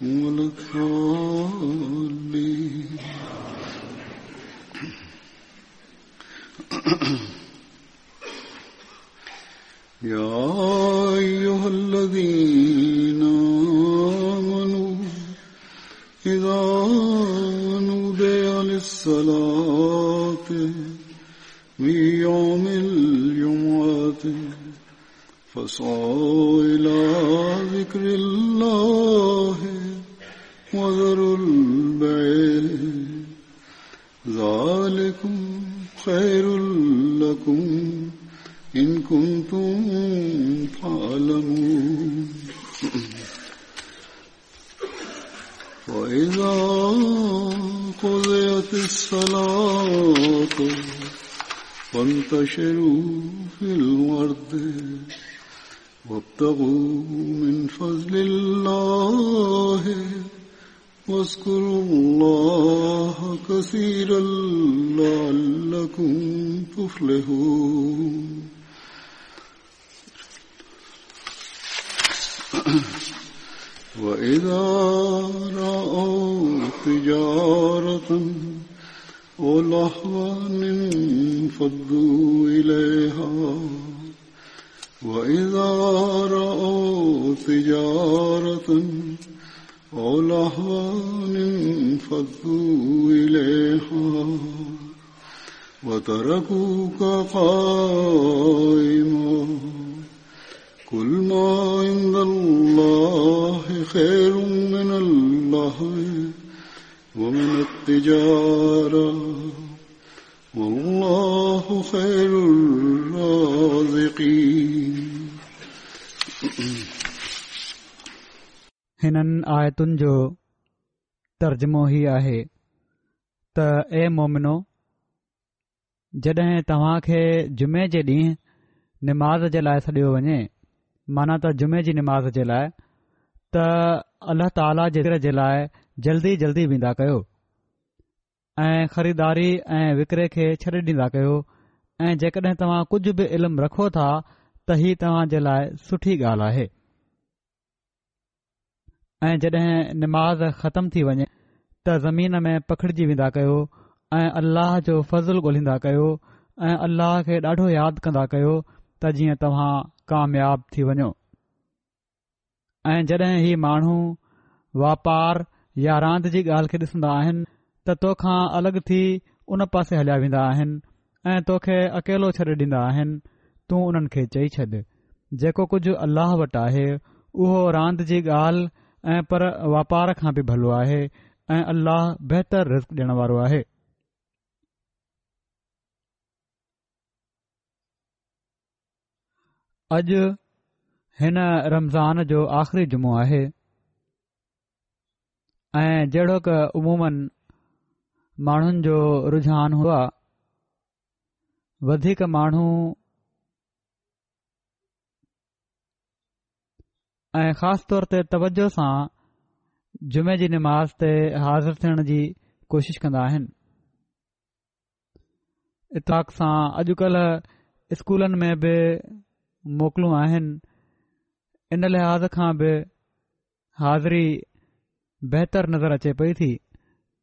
Mulkor जो तर्जुमो ही आहे त ए मोमिनो जॾहिं तव्हां खे जुमे जे ॾींहुं निमाज़ जे लाइ सडि॒यो वञे माना त जुमे जी निमाज़ जे लाइ त अल्लाह ताला जे जे लाइ जल्दी जल्दी वेंदा कयो ऐं ख़रीदारी ऐं विकरे खे छॾे ॾींदा कयो ऐं जेकॾहिं तव्हां कुझु बि इल्मु रखो था त हीअ तव्हां जे लाइ सुठी ऐं जॾहिं निमाज़ ख़तम थी वञे त ज़मीन में पखिड़िजी वेंदा कयो ऐं अल्लाह जो फज़लु ॻोल्हींदा कयो ऐं अल्लाह खे ॾाढो यादि कंदा कयो त जीअं तव्हां कामयाब थी वञो ऐं जॾहिं ही माण्हू वापारु या रांदि जी ॻाल्हि खे ॾिसन्दा आहिनि त तोखा अलॻि थी उन पासे हलिया वेंदा आहिनि ऐं तोखे अकेलो छॾे ॾींदा आहिनि तू उन्हनि खे चई छॾ जेको कुझु अल्लाह वटि आहे उहो रांदि जी ॻाल्हि ऐं पर व्यापार खां बि भलो आहे ऐं अलाह बहितर रिस्क ॾियणु वारो आहे अॼु हिन रमज़ान जो आख़िरी जुमो आहे ऐं जहिड़ो कमूमनि माण्हुनि जो रुझान हुआ वधीक माण्हू ऐं ख़ासि तौर ते तवजो सां जुमे जी निमाज़ ते हाज़िर थियण जी कोशिशि कंदा आहिनि इताक सां अॼुकल्ह स्कूलनि में बि मोकिलूं आहिनि इन लिहाज़ खां बि हाज़िरी बहितर नज़र अचे पई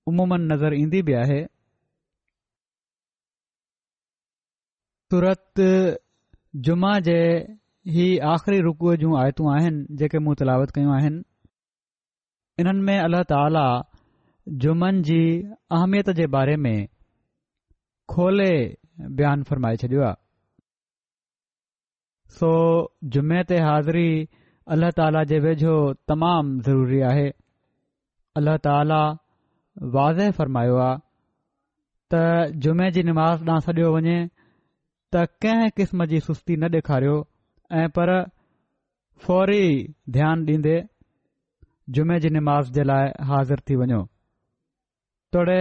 उमूमन नज़र ईंदी बि आहे सूरत जुमा जे ہی آخری رکو جوں آیتوں آہن جے کہ مو تلاوت کیوں آہن انن میں اللہ تعالی جمن جی اہمیت جے بارے میں کھولے بیان فرمائے چھڈیو سو جمعے تے حاضری اللہ تعالی جے وجھو تمام ضروری آہے اللہ تعالی واضح فرمایو آ ت جمعے جی نماز دا سڈیو ونجے تا کہ قسم جی سستی نہ دکھاریو ऐं पर फौरी ध्यानु ॾींदे जुमे जी निमाज़ जे लाइ हाज़िर थी वञो तोड़े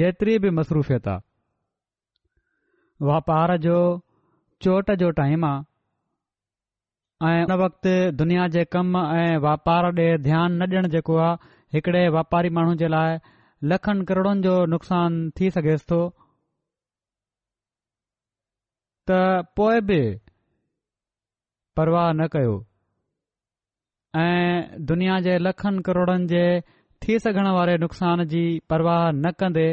जेतिरी बि मसरूफ़ियत आहे वापार जो चोट जो टाइम आहे ऐं उन वक़्ति दुनिया जे कम ऐं व्यापार ॾे ध्यानु न ॾियणु जेको आहे हिकिड़े वापारी माण्हू जे लाइ लखनि करोड़नि जो नुक़सान थी सघेसि थो त पोइ बि परवाह न कयो ऐं दुनिया जे लखनि करोड़नि जे थी सघण वारे नुक़सान जी परवाह न कंदे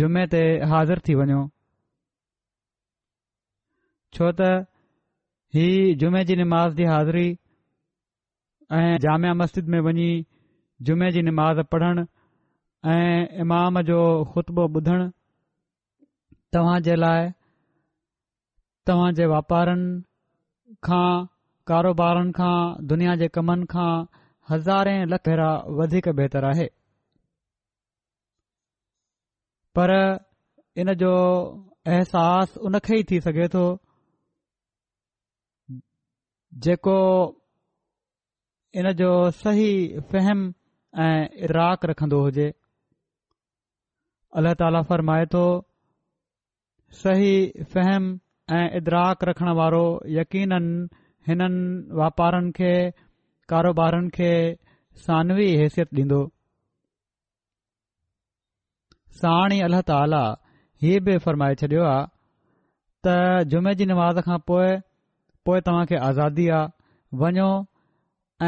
जुमे ते हाज़िरु थी वञो छो त ही जुमे जी निमाज़ जी हाज़िरी ऐं जाम मस्जिद में वञी जुमे जी निमाज़ पढ़णु ऐं इमाम जो ख़ुतबो ॿुधणु तव्हां जे लाइ तव्हांजे वापारनि खां कारोबारनि खां दुनिया जे कमनि खां हज़ारे लख लखां वधीक बहितर आहे पर इन जो अहसास उन खे ई थी सघे थो जेको इन जो सही फ़हम ऐं इराक रखंदो हुजे अलाह ताला फरमाए थो सही फ़हम ऐं इदराक रखण वारो यकीननि हिननि वापारनि खे कारोबारनि खे सानवी हैसियत ॾींदो साण ई अल्लह ताला हीअ बि फरमाए छॾियो आहे त जुमे जी नमाज़ खां पोइ तव्हां खे आज़ादी आहे वञो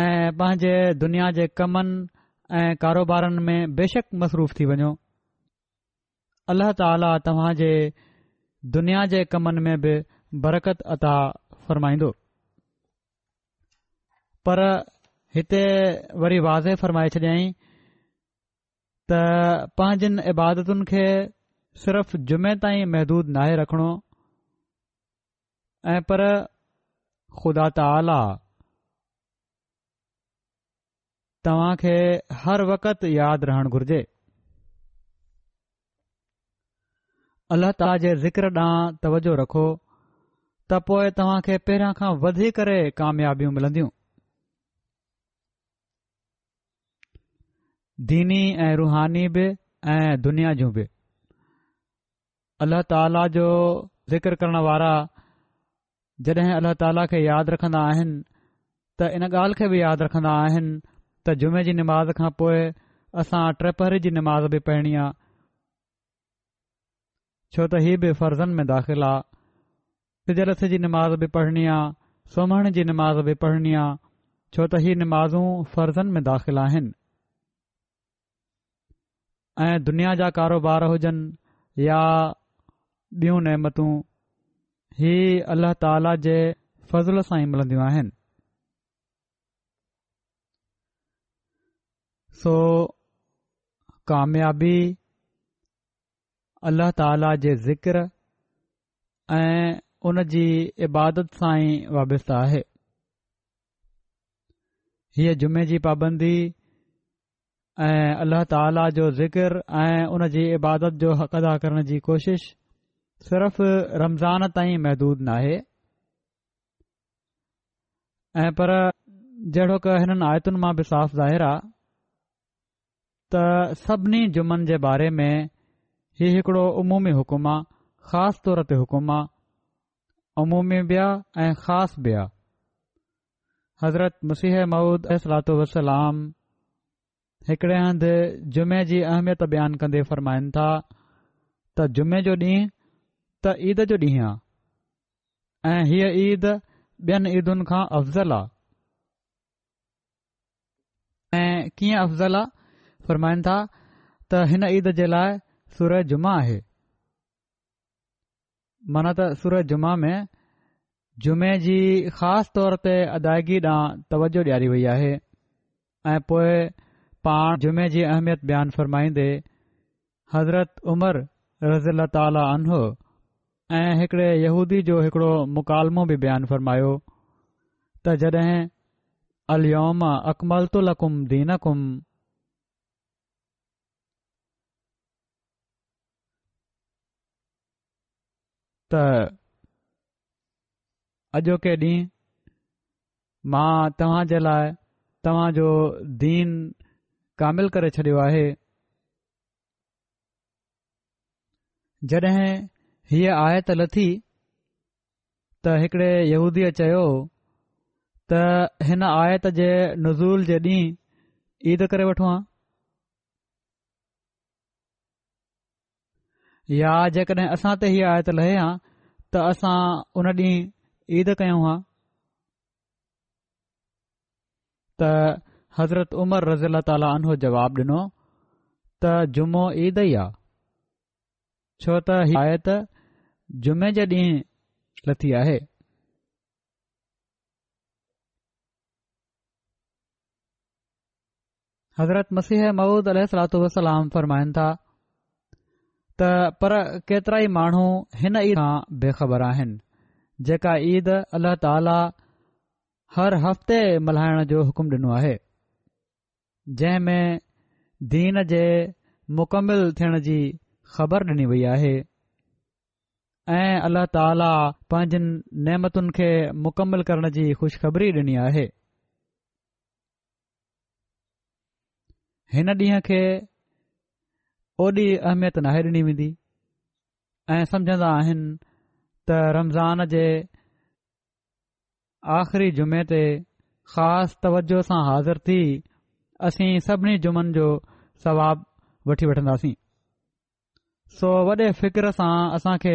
ऐं पंहिंजे दुनिया जे कमनि ऐं कारोबारनि में बेशक मसरूफ़ थी वञो अल्ल्ह ताला तव्हांजे دنیا کے کمن میں بھی برکت اطا فرمائی پر واضح فرمائے چی تنجن عبادتن کے صرف جمعے تائی محدود نہ رکھنو پر خدا تعالیٰ تعاق ہر وقت یاد رہن گرجے अल्लाह ताला जे ज़िक्र ॾांहुं तवजो रखो त पोएं तव्हां खे पहिरां खां वधीक कामयाबियूं मिलंदियूं दीनी ऐं रुहानी बि ऐं दुनिया जूं अल्लाह ताला जो ज़िक्र करण वारा وارا अलाह ताला खे यादि रखंदा आहिनि त इन ॻाल्हि खे बि यादि रखन्दा आहिनि त जुमे जी निमाज़ खां पोइ असां ट्रपरी जी निमाज़ बि पढ़णी आहे छो त हीअ बि फर्ज़नि में दाख़िल आहे نماز जी निमाज़ बि पढ़नी आहे सोमण जी निमाज़ बि पढ़णी आहे छो त हीअ निमाज़ू फर्ज़नि में दाखिल आहिनि ऐं दुनिया जा कारोबार हुजनि या बियूं नेमतूं हीउ अलाह ताला जे फज़ुल सां ई मिलंदियूं आहिनि सो कामयाबी अल्लाह ताला जे ज़िक्र ऐं उन जी इबादत सां ई वाबस्तु आहे हीअ जुमे जी पाबंदी ऐं अल्ला ताला जो ज़िक्र ऐं उन जी इबादत जो हक़ अदा करण जी कोशिश सिर्फ़ रमज़ान ताईं महदूद नाहे ऐं पर जहिड़ो कि हिननि आयतुनि मां बि साफ़ ज़ाहिर आहे त सभिनी जुमनि जे बारे में ہی ایکڑو عمومی حکم آ خاص طور تے حکم آ عمومی بیا خاص بیا حضرت مسیح معود اصلاط وسلام ہکڑے ہند جمعے جی اہمیت بیان کندے فرمائن تھا تا جمعے جو ڈی تا عید جو ڈی آ ہی عید بین عیدن کا افضل آ کی افضل آ فرمائن تھا تا ہن عید جلائے सूरत जुमा आहे माना त सूरत जुमा में जुमे जी ख़ासि तौर ते अदाइगी ॾांहुं तवजो ॾियारी वई आहे ऐं पोइ पाण जुमे जी अहमियत बयानु फ़र्माईंदे हज़रत उमर रज़ी ताला अनो ऐं हिकिड़े यहूदी जो हिकिड़ो मुकालमो बि बयानु फ़र्मायो त जॾहिं अलकमल तुलकुम त अॼोके ॾींहुं मां तव्हां जे लाइ जो दीन कामिल करे छॾियो आहे जॾहिं हीअ आयत लथी त हिकिड़े यूदीअ चयो त हिन आयत जे नज़ूल जे ॾींहुं ईद करे वठो हां या जेकॾहिं असां त हीउ आयत लहे हा त असां उन ॾींहुं ईद कयूं हा त हज़रत उमर रज़ील ताली جواب जवाबु ॾिनो त जुमो ईद ई आहे छो त ही आयत जुमे जे ॾींहुं लथी आहे हज़रत मसीह महूद अलतो वरमायन था त पर केतिरा ई माण्हू हिन ईद खां बेख़बर आहिनि जेका ईद अल्लाह ताला हर हफ़्ते मल्हाइण जो हुकुम ॾिनो आहे जंहिं में दीन जे मुकमिल थियण जी ख़बर ॾिनी वई आहे ऐं अल्ल्हा ताला पंहिंजनि नेमतुनि खे मुकमल करण जी खु़शखबरी ॾिनी आहे हिन ॾींहं खे ओॾी अहमियत नाहे ॾिनी वेंदी ऐं समुझंदा आहिनि त रमज़ान जे आख़िरी जुमे ते ख़ासि तवजो सां हाज़िर थी असीं सभिनी जुमन जो सवाबु वठी वठंदासीं सो वॾे फ़िक्र सां असां खे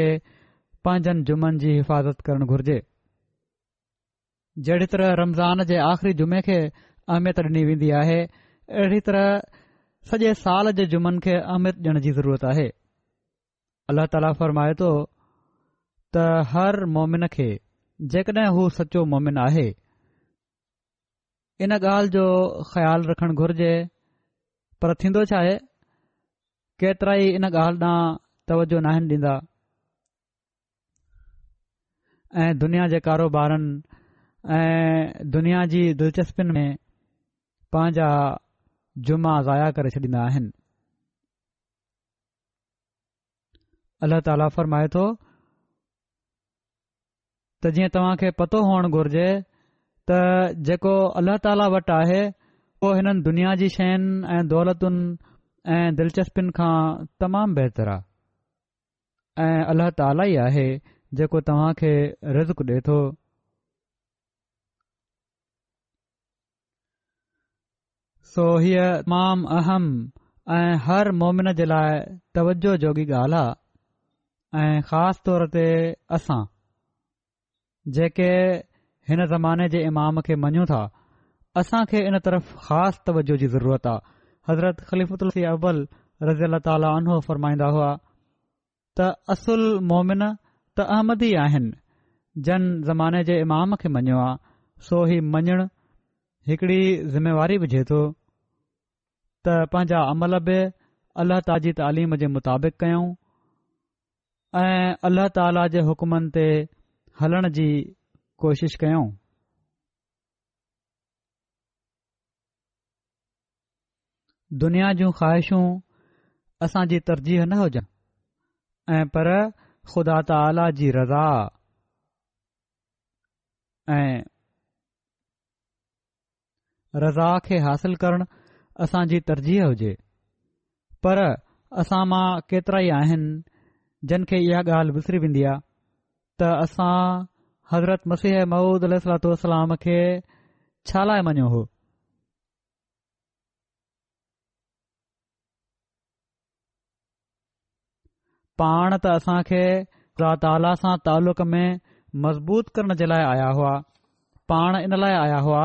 पंहिंजनि जुमनि जी हिफ़ाज़त करणु घुर्जे जहिड़ी तरह रमज़ान जे आख़िरी जुमे खे अहमियत ॾिनी वेंदी आहे अहिड़ी तरह सॼे साल जे जुमन खे अहमियत ॾियण जी ज़रूरत आहे अल्ला ताला फरमाए थो त हर मोमिन खे जेकॾहिं हू सचो मोमिन आहे इन ॻाल्हि जो ख़्यालु रखणु घुर्जे पर थींदो छा आहे केतिराई इन ॻाल्हि ॾांहुं तवजो न आहिनि ॾींदा ऐं दुनिया जे कारोबारनि ऐं दुनिया जी दिलचस्पियुनि में पंहिंजा जुमा ज़ाया करे छॾींदा आहिनि अल्ला ताला फरमाए थो त जीअं तव्हांखे पतो हुअणु घुर्जे त जेको अल्लह ताला वटि आहे उहो हिननि दुनिया जी शयुनि ऐं दौलतुनि ऐं दिलचस्पियुनि खां तमामु बहितरु आहे ऐं अल्लाह ताला ई आहे जेको तव्हां खे रज़ुक़ु ॾिए थो सो हीअ तमाम अहम ऐं हर मोमिन जे लाइ तवजो जोगी ॻाल्हि आहे ऐं ख़ासि तोर ते असां जेके हिन ज़माने जे इमाम खे मञूं था असां खे इन तरफ़ ख़ासि तवजो जी ज़रूरत आहे हज़रत ख़लीफ़ी अव्वल रज़ी अला तालो फरमाईंदा हुआ त असुल मोमिन त अहमदी आहिनि जन ज़माने जे इमाम खे मञियो आहे सो ही मञणु हिकड़ी जिमेवारी विझे थो त पंहिंजा अमल बि अल्ला ताजी तालीम जे मुताबिक़ कयूं ऐं अल्ला ताला जे हुकमनि ते हलण जी कोशिश कयूं दुनिया जूं ख़्वाहिशूं असांजी तरजीह न हुजनि ऐं पर ख़ुदा ताला जी रज़ा ऐं रज़ा खे हासिल करण असांजी तरजीह हुजे पर असां मां केतिरा ई आहिनि जिन खे इहा ॻाल्हि विसरी वेंदी आहे त असां हज़रत मसीह महूदलातलाम खे छा लाइ मञियो हुओ पाण त असां खे ला ताला सां ताल्लुक में मज़बूत करण जे लाइ आया हुआ पाण इन लाइ आया हुआ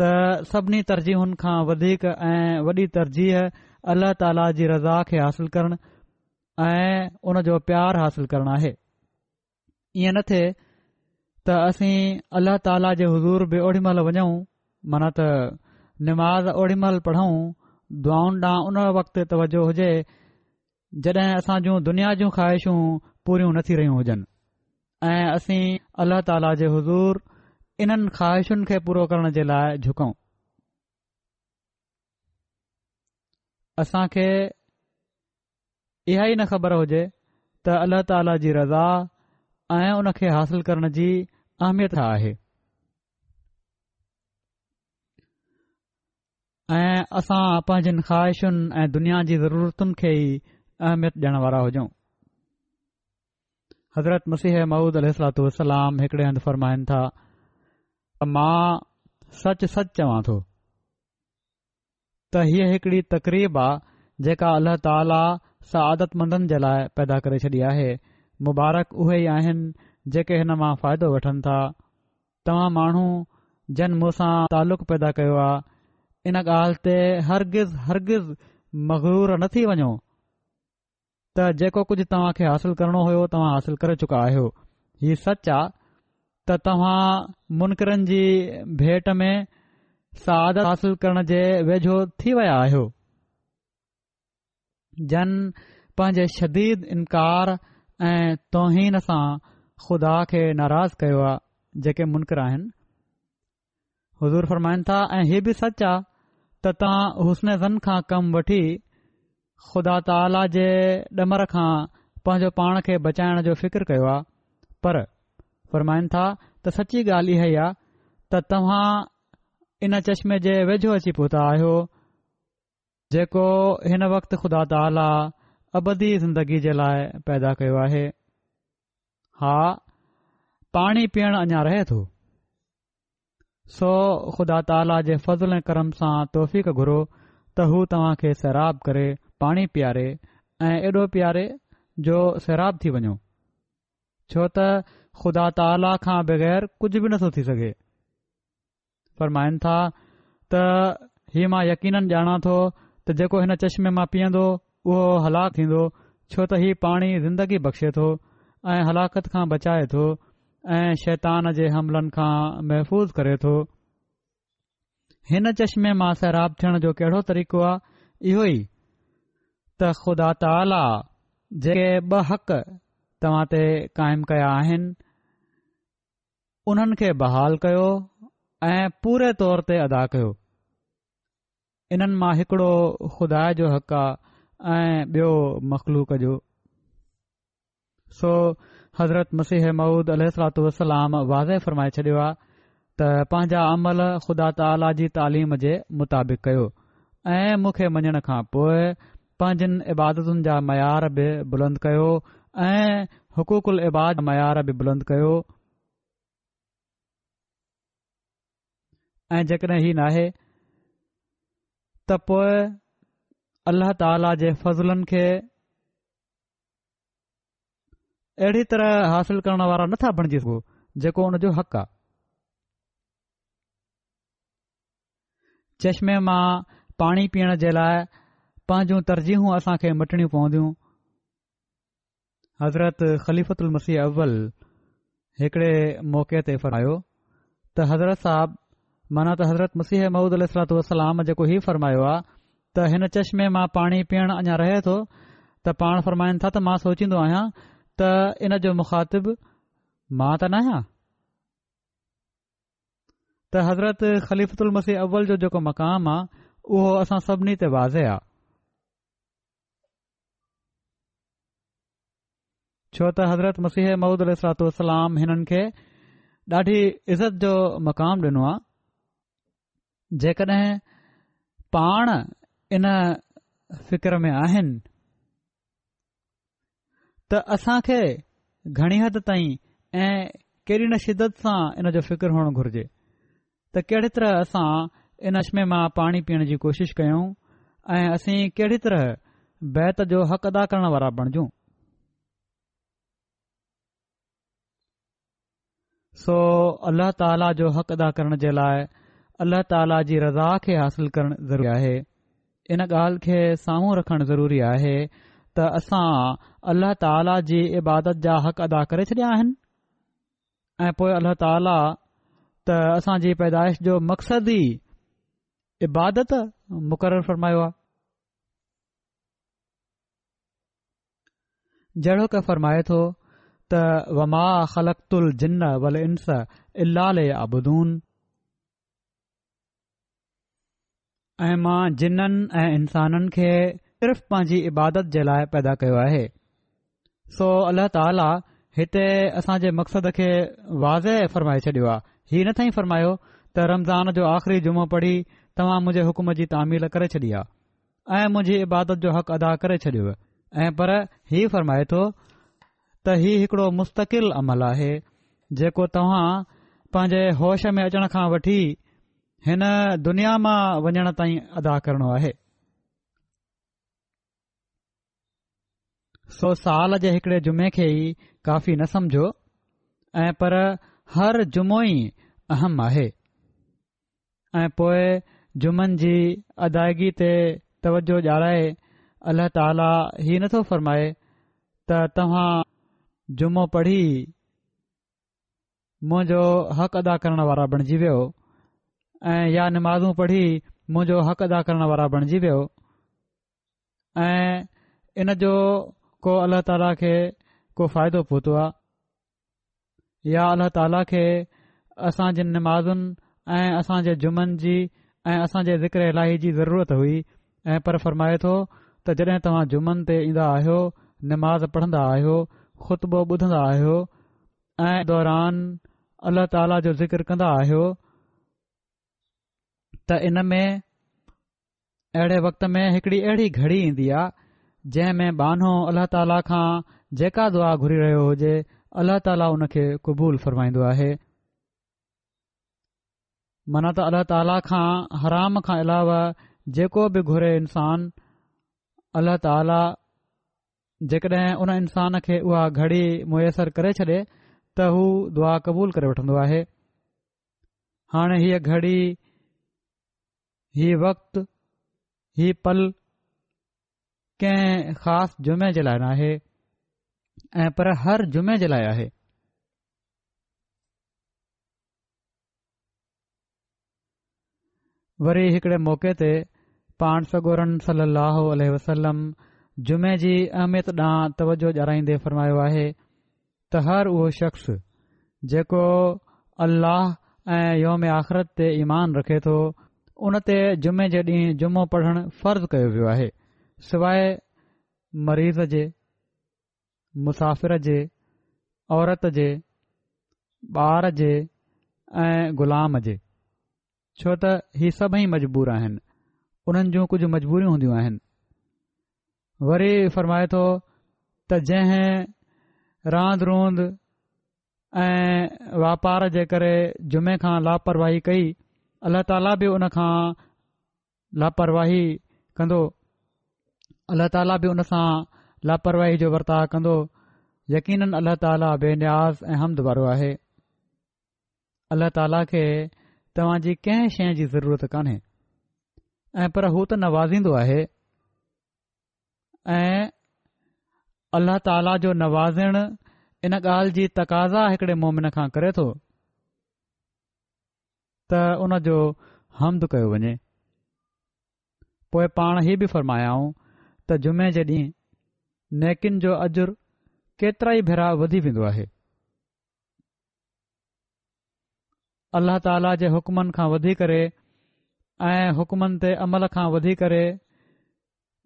त सभिनी तरजीहुनि खां वधीक ऐं वॾी तरजीह अलाह ताला जी रज़ा खे हासिल करणु ऐं उनजो प्यारु हासिल करणु आहे ईअं न थे त असीं अल्ला ताला जे हज़ूर बि ओॾी महिल वञऊं माना त निमाज़ ओॾी महिल पढ़ूं दुआऊं ॾांहुं उन वक़्तु तवजो हुजे जड॒हिं असां जूं दुनिया जूं ख़्वाहिशूं पूरियूं न थी रहियूं हुजनि ऐं असीं अल्ला ताला जे हज़ूर इन्हनि ख़्वाहिशुनि खे पूरो करण जे लाइ झुकूं असांखे इहा ई न ख़बर हुजे त अल्ला ताला जी रज़ा ऐं उनखे हासिल करण जी अहमियत आहे ऐं पंहिंजनि ख़्वाहिशुनि ऐं दुनिया जी ज़रूरतुनि खे ई अहमियत ॾियण वारा हुजऊं हज़रत मसीह महूद अलू वाम हिकिड़े हंधु फरमाइनि था मां सच सच चवां थो त हीअ हिकड़ी तक़रीब आहे जेका अल्ला ताला सां आदत जे लाइ पैदा करे छॾी आहे मुबारक उहे ई आहिनि जेके हिन मां फ़ाइदो वठनि था तव्हां माण्हू जन मूंसां सां तालुक़ु पैदा कयो आहे इन ॻाल्हि ते हरगिज़ हरगिज़ मगरूर न थी वञो त जेको कुझु तव्हां खे हासिल करणो हुयो तव्हां हासिल करे चुका आहियो हीउ सच आहे त तव्हां मुनकरनि जी भेट में सआत हासिल करण जे वेझो थी विया आहियो जन पंहिंजे शदीद इनकार ऐं तौहिन सां ख़ुदा खे नाराज़ कयो आहे जेके मुनकर आहिनि हज़ूर फ़रमाइनि था ऐं ही बि सच आहे त तव्हां हुस्न ज़न खां कमु वठी ख़ुदा ताला जे ॾमर खां पंहिंजो पाण खे बचाइण जो फ़िक्र कयो पर फ़रमाइनि था त सची ॻाल्हि इहा ई आहे त तव्हां इन चश्मे जे वेझो अची पहुता आहियो जेको हिन वक़्तु ख़ुदा ताला अबदी ज़िंदगी जे लाइ पैदा कयो आहे हा पाणी पियण अञा रहे थो सो ख़ुदा ताला जे फज़ल ऐं कर्म सां तौफ़ीक़ घुरो त हू तव्हां खे सैराब करे पाणी पीआरे ऐं एॾो पीआरे जो सैराब थी वञो छो त ख़ुदा ताला खां बगै़र कुझ बि नथो थी सघे फरमाइनि था त ही मां यकीन ॼाणा थो त जेको हिन चश्मे मां पीअंदो उहो हलाकु थींदो छो त हीउ पाणी ज़िंदगी बख़्शे थो ऐं हलाकत खां बचाए थो ऐं शैतान जे हमलनि खां महफ़ूज़ करे थो हिन चश्मे मां सैराब थियण जो कहिड़ो तरीक़ो आहे इहो ई त ख़ुदा ताला जेके ॿ हक़ तव्हां ते कायम कया आहिनि उन्हनि खे बहाल कयो ऐं पूरे तौर ते अदा कयो इन्हनि मां हिकिड़ो खुदा जो हक़ आहे ऐं ॿियो मखलूक जो सो हज़रत मसीह महूद अलाम वाज़े फ़रमाए छॾियो आहे त पंहिंजा अमल ख़ुदा ताला जी तालीम जे मुताबिक़ कयो ऐं मूंखे मञण खां पोइ पंहिंजनि इबादतुनि जा मयार बि बुलंद कयो ऐं हुकूकुल इबाद मयार बि बुलंद कयो ऐं जेकॾहिं हीउ नाहे त पोइ अलाह ताला जे फज़लनि खे अहिड़ी तरह हासिल करण वारा नथा बणिजी सघूं जेको हुन जो हक़ आहे चश्मे मां पाणी पीअण जे लाइ पंहिंजूं तरजीहूं असां खे मटणियूं पवंदियूं हज़रत ख़लीफ़ल मसीह अव्वल हिकड़े मौक़े ते फरायो त हज़रत साहब माना त हज़रत मसीह महूद वसलाम जेको ही फरमायो आहे त हिन चश्मे मां पाणी पीअण अञां रहे थो त पाण फरमाइनि था त मां सोचींदो आहियां त इन जो मुखातिब मां त न आहियां त हज़रत ख़लीफ़ मसीह अव्वल जो जेको मक़ाम आहे उहो असां सभिनी ते वाज़े आहे छो त हज़रत मसीह महूद अल सलातलामनि खे ॾाढी इज़त जो मक़ाम ॾिनो आहे जे कॾहिं पाण इन फ़िक्र में आहिनि त असांखे घणी हदि ताईं ऐं कहिड़ी न शिदत सां इन जो फ़िक्र हुअण घुर्जे त कहिड़ी तरह असां इन अश्मे मां पाणी पीअण जी कोशिश कयूं ऐं असीं कहिड़ी तरह बैत जो हक़ अदा करण वारा बणजूं सो अल्लाह ताला जो हक़ अदा करण जे लाइ अल्लाह ताला जी रज़ा खे हासिल करणु ज़रूरी आहे इन ॻाल्हि खे साम्हूं रखणु ज़रूरी आहे त असां अल्लाह ताला जी इबादत जा हक़ अदा करे छॾिया आहिनि ऐं पोइ अल्ला ताला त असांजी पैदाइश जो मक़सदु ई इबादत मुक़ररु फ़रमायो आहे जहिड़ो क फ़र्माए थो त वमा ख़लकुल जिन इलाल ऐं मां जिननि ऐं इन्साननि खे सिर्फ़ पंहिंजी इबादत जे लाइ पैदा कयो आहे सो अलाह ताला हिते असां मक़सद खे वाज़े फ़रमाए छॾियो आहे इहा नथा फ़र्मायो त रमज़ान जो आख़िरी जुमो पढ़ी तव्हां मुंहिंजे हुकुम जी तामील करे छॾी आहे ऐं मुंहिंजी इबादत जो हक़ अदा करे छॾियो ऐं पर हीउ फ़रमाए थो त हीउ मुस्तक़िल अमल आहे जेको तव्हां पंहिंजे होश में अचण खां वठी हिन दुनिया मां वञण ताईं अदा करणो आहे सो साल जे हिकड़े जुमे खे ई काफ़ी न समुझो ऐं पर हर जुमो ई अहम आहे ऐं पोइ जुमन जी अदायगी ते तवजो ॼाणाए अलाह ताला ही नथो फ़रमाए त तव्हां जुमो पढ़ी मुंहिंजो हक़ अदा करण वारा बणिजी वियो ऐं या नमाज़ू पढ़ी मुंहिंजो हक़ अदा करण वारा बणजी वियो ऐं इन जो को अल्ला ताला खे को फ़ाइदो पहुतो आहे या अल्ला ताला खे असां जिन नमाज़ुनि ऐं असां जे जुमन जी ऐं असांजे ज़िक्र इलाही जी ज़रूरत हुई ऐ पर फ़रमाए थो त जॾहिं तव्हां जुमन ते ईंदा आहियो निमाज़ पढ़ंदा आहियो ख़ुतबो ॿुधंदा आहियो ऐं दौरान अल्ला ताला जो ज़िक्र कन्न्न्न्न्दा आहियो त इन में अहिड़े वक़्त में हिकिड़ी अहिड़ी घड़ी ईंदी आहे जंहिं में बानो अला ताला खां जेका दुआ घुरी रहियो हुजे अल्लाह ताला उन खे क़बूल फ़रमाईंदो आहे माना त अल्ला ताला खां हराम खां अलावा जेको बि घुरे इंसान अल्ला ताला जेकॾहिं उन इंसान खे उहा घड़ी मुयसरु करे छॾे त हू दुआ क़बूलु करे वठंदो आहे हाणे हीअ घड़ी ही वक़्तु ही पल कंहिं ख़ासि जुमे जे लाइ न आहे ऐं पर हर जुमे जे लाइ आहे वरी हिकिड़े मौक़े ते पाण सगोरन सलम जुमे जी अहमियत ॾांहुं तवजो ॼाणाईंदे फ़रमायो आहे त हर उहो शख़्स जेको अल्लाह ऐं योम आख़िरत ते ईमान रखे थो उन ते जुमे जे ॾींहुं जुमो पढ़णु फर्ज़ कयो वियो आहे सवाइ मरीज़ जे मुसाफ़िर जे औरत जे ॿार जे ऐं ग़ुलाम जे छो त ही सभई मजबूर आहिनि उन्हनि जूं कुझु मजबूरियूं हूंदियूं आहिनि वरी फ़रमाए थो त जंहिं रांदि रूंद ऐं वापार जे करे जुमे खां लापरवाही कई अल्ला ताला बि उनखां लापरवाही कंदो अलाह ताला बि उनसां लापरवाही जो वर्ताव कंदो यकीन अलाह ताला बेनियाज़ ऐं हमदवारो आहे अलाह ताला खे तव्हां जी कंहिं शइ जी ज़रूरत कान्हे ऐं पर हू त नवाज़ीन्दो आहे ऐं अलाह ताला जो नवाज़ण इन ॻाल्हि जी तक़ाज़ा हिकड़े मोमिन खां करे थो त उन जो हमदु कयो वञे पोइ पाण हीअ बि फरमायाऊं त जुमे जे ॾींहुं नेकिन जो अजुर केतिरा ई भेरा वधी वेंदो आहे अल्लाह ताला जे हुकमनि खां वधी करे ऐं हुकमनि ते अमल खां वधी करे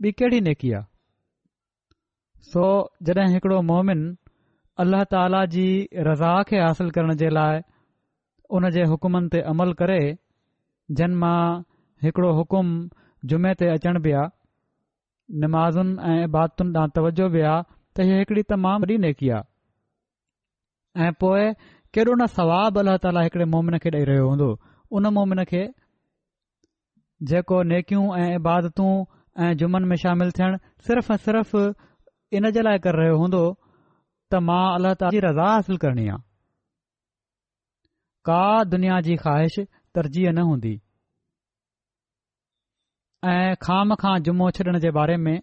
ॿी कहिड़ी नेकी आहे सो जॾहिं हिकिड़ो मोमिन अल्लाह ताला जी रज़ा खे हासिल करण जे लाइ उन जे हुकुमनि ते अमल करे जनमां हिकड़ो हुकुम जुमे ते अचण बि आहे नमाज़ुनि ऐं इबादतुनि ॾांहुं तवजो बि आहे त हीअ हिकड़ी तमामु वॾी नेकी आहे ऐं पोए कहिड़ो न सवाब अल्ला ताला हिकड़े मोमिन खे ॾेई रहियो हूंदो उन मोमिन खे जेको नेकियूं ऐं इबादतू ऐं जुमन में शामिल थियण सिर्फ़ सिर्फ़ इन जे लाइ कर रहियो हूंदो त मां अलाह ताल रा हासिल करणी आहे का दुनिया जी ख़्वाहिश तरजीह न हूंदी ऐं खाम खां जुमो छॾण जे बारे में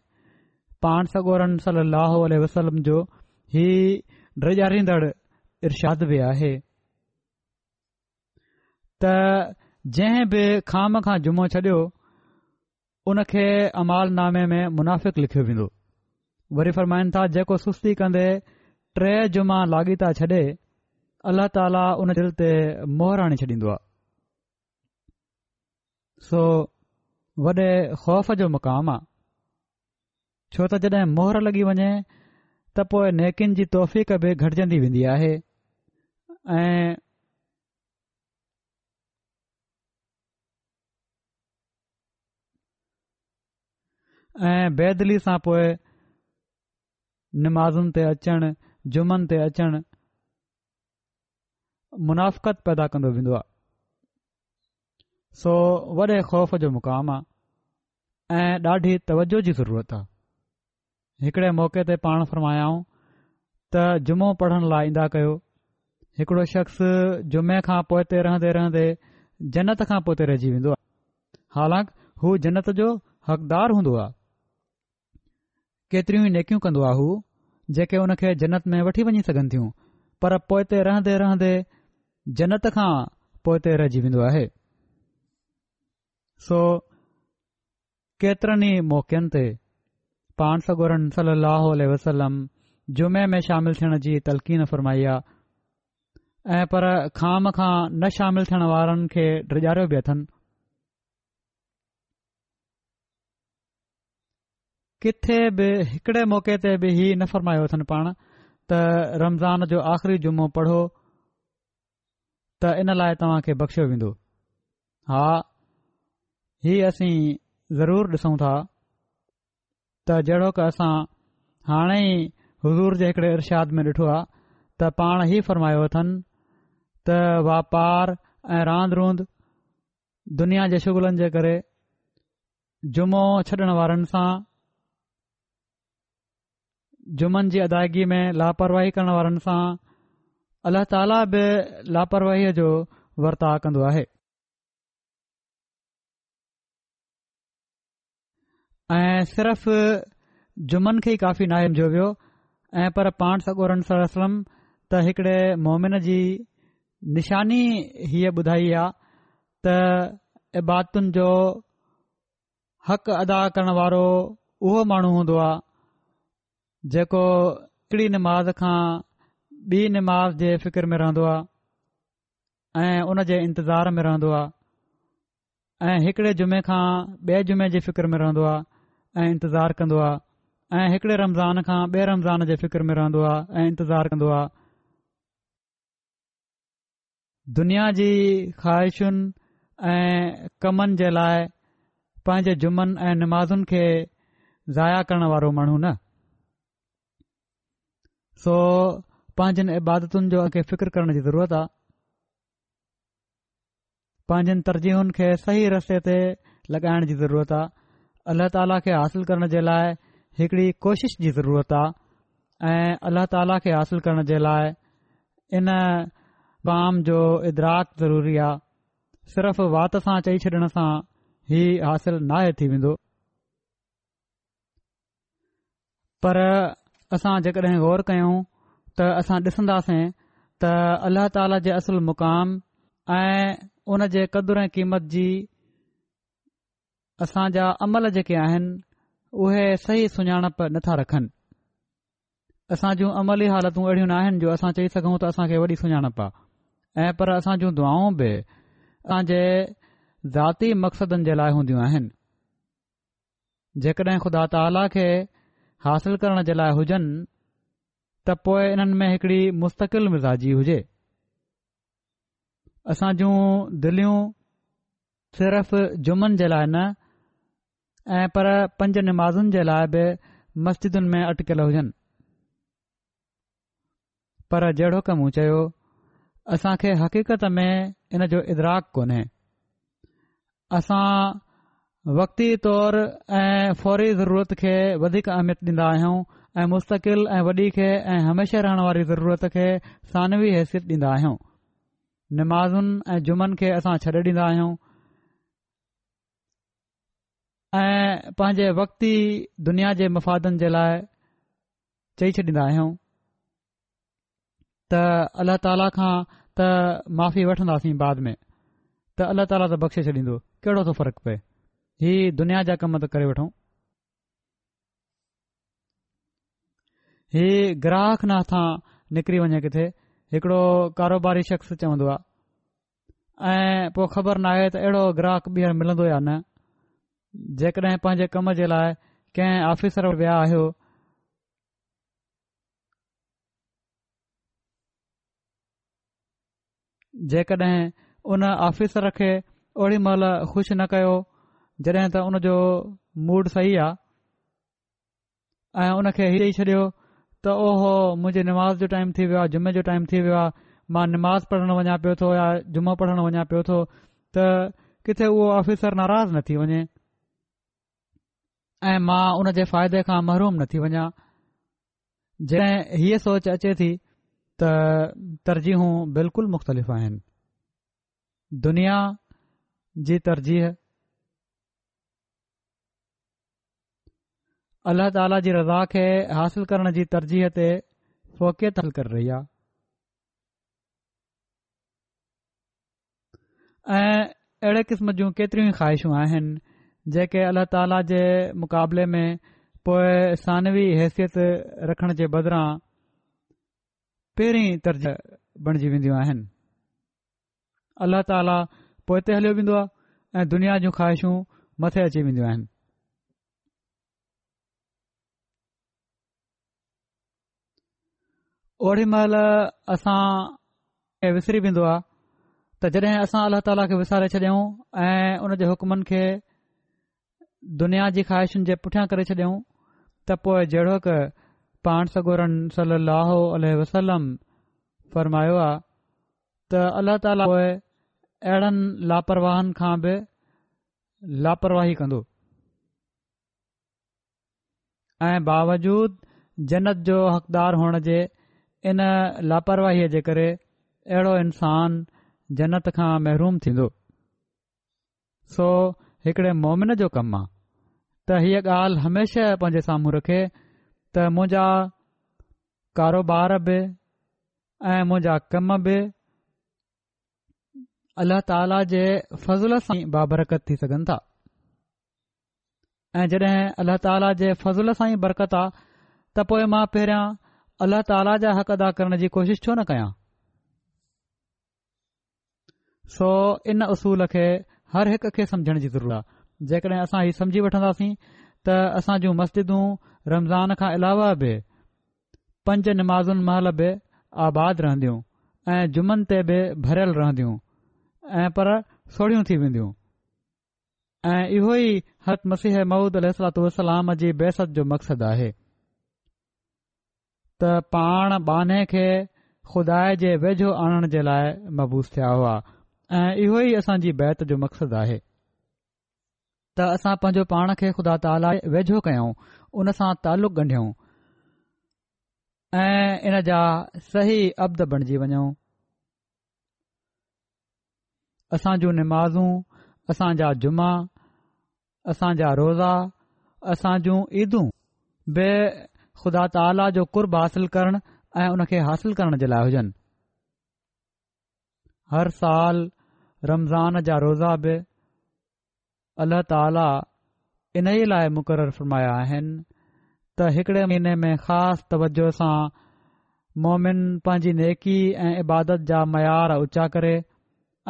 पाण सगोरन सलाहु वसलम जो ही ॾिजारींदड़ इर्षाद बि आहे त जंहिं बि खाम खां जुमो छॾियो उनखे अमालनामे में मुनाफ़िक लिखियो वेंदो वरी फरमाइनि था जेको सुस्ती कंदे टे जुमा लाॻीता छॾे अल्लाह ताला उन दिलि ते मोहर आणे छॾींदो आहे सो वॾे ख़ौफ़ जो मुक़ाम आहे छो त जॾहिं मोहर लॻी वञे त पोइ नेकिन जी तौफ़ बि घटिजंदी वेंदी आहे ऐं बेदली सां पोइ निमाज़ुनि ते अचणु जुमन मुनाफ़त पैदा कंदो वेंदो आहे सो वॾे ख़ौफ़ जो मुक़ाम आहे ऐं ॾाढी तवजो जी ज़रूरत आहे हिकड़े मौक़े ते पाण फरमायाऊं त जुमो पढ़ण लाइ ईंदा कयो हिकड़ो शख़्स जुमे खां पोइ ते रहंदे रहंदे जनत खां पोइ ते रहिजी वेंदो आहे हालांकि हू जन्नत जो हक़दारु हूंदो आहे केतिरियूं ई नेकियूं कंदो आहे हू जेके हुन खे जन्नत में वठी वञी सघनि थियूं पर रहंदे रहंदे जन्नत खां पोइ ते रहिजी वेंदो आहे सो केतिरनि ई मौक़नि ते पाण सगोरन सलाह वसलम जुमे में शामिल थियण जी तलक़ीन फरमाई आहे ऐं पर ख़ाम खां न शामिल थियण वारनि खे ड्रिगारियो बि अथनि किथे बि हिकड़े मौके ते बि इहो न फरमायो अथनि पाण त रमज़ान जो आख़िरी जुमो पढ़ो त इन लाइ तव्हां खे बख़्शियो वेंदो हा हीअ असीं ज़रूरु ॾिसूं था त जेहिड़ो की असां हाणे ई हज़ूर जे हिकड़े इर्शाद में ॾिठो आहे त पाण ई फरमायो अथनि त वापारु ऐं रांदि रूंद दुनिया जे शुगलनि जे करे जुमो छॾण वारनि सां जुमन जी अदायगी में लापरवाही करण वारनि सां अल्लाह ताला बि लापरवाहीअ जो वर्ता कंदो आहे ऐं सिर्फ़ जुमन खे ई काफ़ी नाइम जो वियो ऐं पर पाण सगोरम त हिकिड़े मोमिन जी निशानी हीअ ॿुधाई आहे त इबादतुनि जो हक़ अदा करण वारो उहो माण्हू हूंदो आहे जेको हिकड़ी नमाज़ खां ॿी निमाज़ जे फ़िक्र में रहंदो आहे ऐं उन जे इंतज़ार में रहंदो आहे ऐं हिकिड़े जुमे खां ॿिए जुमे जी फ़िक्र में रहंदो आहे ऐं इंतज़ारु कंदो आहे ऐं हिकिड़े रमज़ान खां ॿिए रमज़ान जे फ़िक्र में रहंदो आहे ऐं इंतज़ारु कंदो आहे दुनिया जी ख़्वाहिशुनि ऐं कमनि जे लाइ पंहिंजे जुमनि ऐं निमाज़ुनि खे ज़ाया करण वारो माण्हू न सो पंहिंजनि इबादतुनि जो अॻे फ़िक्र करण जी ज़रूरत आहे पांजनि तरजीहुनि खे सही रस्ते ते लॻाइण जी ज़रूरत आहे अल्लाह ताला खे हासिल करण जे लाइ हिकड़ी कोशिश जी ज़रूरत आहे ऐ अलाह ताला खे हासिल करण जे लाइ इन बाम जो इदराक ज़रूरी आहे सिर्फ़ वात सां चई छॾण सां ई हासिल नाहे थी वेंदो पर असां जेकॾहिं गौर कयूं त असां ॾिसंदासीं त अल्लाह ताला जे असुल मुक़ाम ऐं उन जे क़दुरु ऐं क़ीमत जी असांजा अमल जेके आहिनि उहे सही सुञाणप नथा रखनि असां जूं अमली हालतूं अहिड़ियूं न आहिनि जो असां चई सघूं त असां खे वॾी सुञाणप आहे ऐं पर असां जूं दुआऊं बि पंहिंजे ज़ाती मक़्सदनि जे लाइ हूंदियूं आहिनि जेकॾहिं खुदा ताला खे हासिल करण जे लाइ हुजनि त पोए इन में हिकड़ी मुस्तक़िल मिज़ाजी हुजे असां जूं दिलियूं सिर्फ़ जुमन जे लाइ न ऐं पर पंज निमाज़नि जे लाइ बि मस्जिदुनि में अटकियल हुजनि पर जहिड़ो कमु चयो असां खे हक़ीक़त में इन जो इदराक कोन्हे असां वक्ती तौर ऐं फौरी ज़रूरत खे वधीक अहमियत डींदा आहियूं ऐं मुस्तक़िल ऐं वॾी खे ऐं हमेशा रहण वारी ज़रूरत खे सानवी हैसियत ॾींदा आहियूं नमाज़ुनि ऐं जुमन खे असां छॾे ॾींदा आहियूं ऐं पंहिंजे वक़्ती दुनिया जे मफ़ादनि जे लाइ चई छॾींदा आहियूं त अल्ला ताला खां त माफ़ी वठंदासीं बाद में त अल्ला ताला त बख़्शे छॾींदो कहिड़ो थो फ़र्क़ु पए इहा दुनिया जा कम त करे वठूं हीउ ग्राहक न हथां निकिरी वञे किथे हिकिड़ो कारोबारी शख़्स चवंदो आहे ऐं पोइ ख़बर नाहे त अहिड़ो ग्राहक ॿीहर मिलंदो न जेकॾहिं पंहिंजे कम जे लाइ कंहिं जेकॾहिं उन आफ़िसर खे ओड़ी महिल खु़शि न कयो जॾहिं त उनजो मूड सही आहे ऐं उन खे त उहो मुंहिंजे निमाज़ जो टाइम थी वियो आहे जुमे जो टाइम थी वियो आहे मां निमाज़ पढ़णु वञा पियो थो या जुमो पढ़णु वञा पियो थो त किथे उहो ऑफिसर नाराज़ न थी वञे ऐं मां उन जे फ़ाइदे खां महिरूम न थी वञा जंहिं हीअ सोच अचे थी त तरजीहूं बिल्कुलु मुख़्तलिफ़ आहिनि दुनिया जी तरजीह अल्लाह ताला जी रज़ा खे हासिल करण जी तरजीह ते फोकियत हल कर रही आहे ऐं अहिड़े क़िस्म जूं केतिरियूं ई ख़्वाहिशूं आहिनि जेके अल्लाह ताला जे मुक़ाबले में पोए सानवी हैसियत रखण जे बदिरां पहिरीं तर्ज़ बणजी वेंदियूं आहिनि अलाह ताला पोइ हलियो वेंदो आहे ऐं दुनिया जूं ख़्वाहिशूं मथे अची वेंदियूं आहिनि ओडी महिल असां ऐ विसरी वेंदो आहे त जड॒हिं असां अल्ला ताला खे विसारे छडि॒यऊं ऐं उन जे हुकमनि खे दुनिया जी ख़्वाहिशुनि जे पुठियां करे छडि॒यऊं त पोइ जहिड़ो काण सगोरन सलो अलसलम फ़रमायो आहे त अल्ला ताला उहे अहिड़नि लापरवाहनि खां बि लापरवाही कंदो ऐं बावजूदु जनत जो हुअण जे इन लापरवाहीअ जे करे अहिड़ो इंसान जन्नत खां महरूम थींदो सो हिकडे मोमिन जो कमु आहे त हीअ ॻाल्हि हमेशा पंहिंजे साम्हूं रखे त मुजा कारोबार बि ऐं कम बि अल्ला ताला जे फज़ल सां ई थी सघनि था ऐं जॾहिं अल्ला ताला जे फज़ल सां ई बरकत आहे त मां पहिरियां अल्लाह ताला जा हक़ अदा करण जी कोशिश छो न कयां सो इन उसूल खे हर हिकु खे समझण जी ज़रूरत आहे जेकड॒हिं असां हीउ समझी वठन्दासीं त असां जूं मस्जिदूं रमज़ान खां अलावा बि पंज नमाज़ुनि महल बि आबाद रहंदियूं ऐं जुमन ते बि भरियलु रहंदियूं ऐं पर सोढ़ियूं थी वेंदियूं ऐं इहो ई हत मसीह महूद अल सलतलाम जी बेसत जो मक़सदु आहे त पाण बाने खे खुदा जे वेझो आणण जे लाइ मबूस थिया हुआ ऐं इहो ई असांजी बैत जो मक़सदु आहे त असां पंहिंजो पाण खे खुदा ताला वेझो कयूं उन सां ताल्लुक ॻंढियूं ऐं इन जा सही अब्द बणजी वञूं असां जूं नमाज़ू असांजा जुमा असांजा रोज़ा असां जूं ईदूं बे ख़ुदा ताला जो कुर्ब हासिल करणु ऐं उनखे हासिल करण जे लाइ हुजनि हर साल रमज़ान जा रोज़ा बि अल्लाह ताला इन ई लाइ मुक़ररु फरमाया आहिनि त हिकड़े महीने में ख़ासि तवजो सां मोमिन पंहिंजी नेकी ऐं इबादत जा मयार ऊचा करे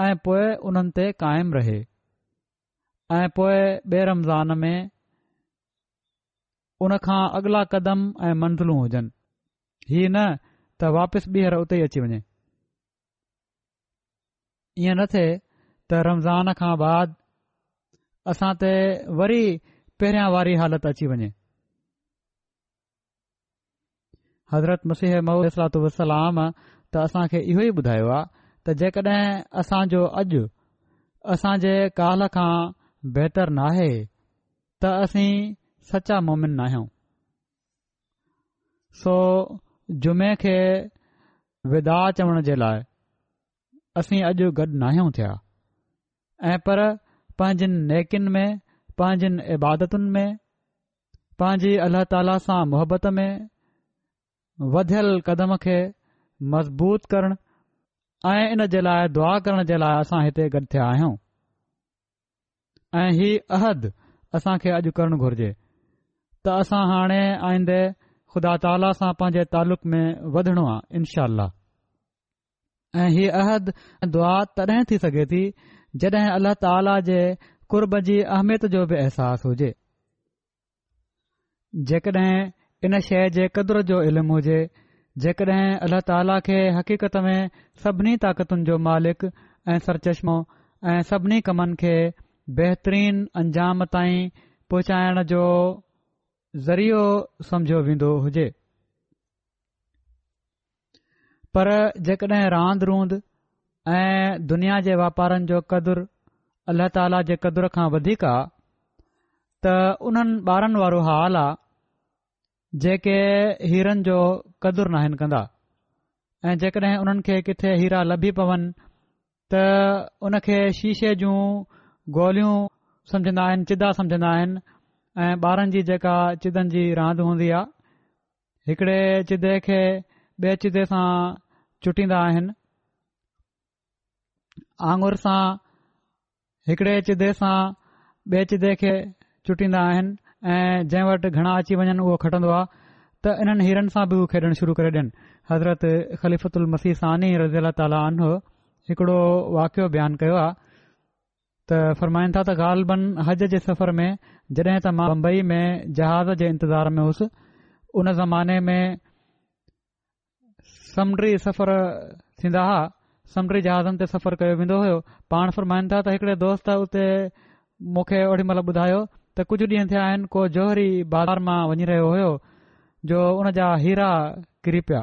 ऐं पोइ उन्हनि ते क़ाइमु रहे ऐं पोइ ॿिए रमज़ान में उन खां अॻिला क़दम ऐं मंज़िलूं हुजनि हीअ न त वापसि ॿीहर उते ई अची वञे ईअं न थिए त रमज़ान खां बाद असां ते वरी पहिरियां वारी हालति अची वञे हज़रत मसीह मस्लात वसलाम त असांखे इहो ई ॿुधायो आहे त जेकॾहिं असांजो अॼु असांजे काल खां बहितर नाहे त असीं सचा मोमिन नाहियूं सो जुमे खे विदा चवण जे लाइ असीं अॼु गॾु नाहियूं थिया ऐं पर पंहिंजनि नेकिन में पंहिंजनि इबादतुनि में पंहिंजी अल्लाह ताला सां मुहबत में वधियल कदम खे मज़बूत करण ऐं इन जे लाइ दुआ करण जे लाइ असां हिते गॾु थिया आहियूं ऐं ही अहदु असां अॼु करणु त असां हाणे आईंदे ख़ुदा ताला सां पंहिंजे तालुक़ में वधणो आहे इनशाल्ला ऐं हीअ अहद दुआ तॾहिं थी सघे थी जॾहिं अल्ला ताला जे कुर्ब जी अहमियत जो बि अहसासु हुजे जेकॾहिं इन शइ जे क़दुरु जो इल्मु हुजे जेकॾहिं अल्लाह ताला खे हक़ीक़त में सभिनी ताक़तुनि जो मालिक ऐं सरचश्मो ऐं सभिनी कमनि खे बेहतरीन अंजाम ताईं पहुचाइण जो ज़रियो समझो वेंदो हुजे पर जेकॾहिं रांदि रूंद ऐं दुनिया जे वापारनि जो कदुरु अलाह ताला जे कदुर खां वधीक आहे त उन्हनि ॿारनि वारो हाल आहे जेके हीरनि जो कदुरु नाहिनि कंदा ऐं जेकॾहिं उन्हनि खे किथे हीरा लभी पवनि त उनखे शीशे जूं गोलियूं सम्झंदा आहिनि चिदा सम्झंदा आहिनि ऐं ॿारनि जी जेका चिदनि जी रांदि हूंदी आहे हिकिड़े चिदे खे बेचिदे सां चुटींदा आहिनि आंगुर सां हिकड़े चिदे सां बे॒ चिदे खे चुटींदा आहिनि ऐं जंहिं वटि घणा अची वञनि उहो खटंदो आहे त इन्हनि हीरनि सां बि उहो शुरू करे ॾियनि हज़रत ख़लीफ़त मसीस सानी रज़ी अला ताली आनो हिकड़ो वाक़ियो बयानु कयो आहे त फरमाइनि था त ग़ालबन हज जे सफ़र में जॾहिं त मां बम्बई में जहाज़ जे इंतज़ार में हुयसि उन ज़माने में समुंडी सफ़र थींदा हुआ समुंडी जहाज़नि ते सफ़र कयो वेंदो हो पाण फ़रमाईंदा त हिकिड़े दोस्त उते मूंखे ओॾी महिल ॿुधायो त कुझु ॾींह थिया आहिनि को जोहरी बाज़ारि मां वञी रहियो हुयो जो उन जा हीरा किरी पिया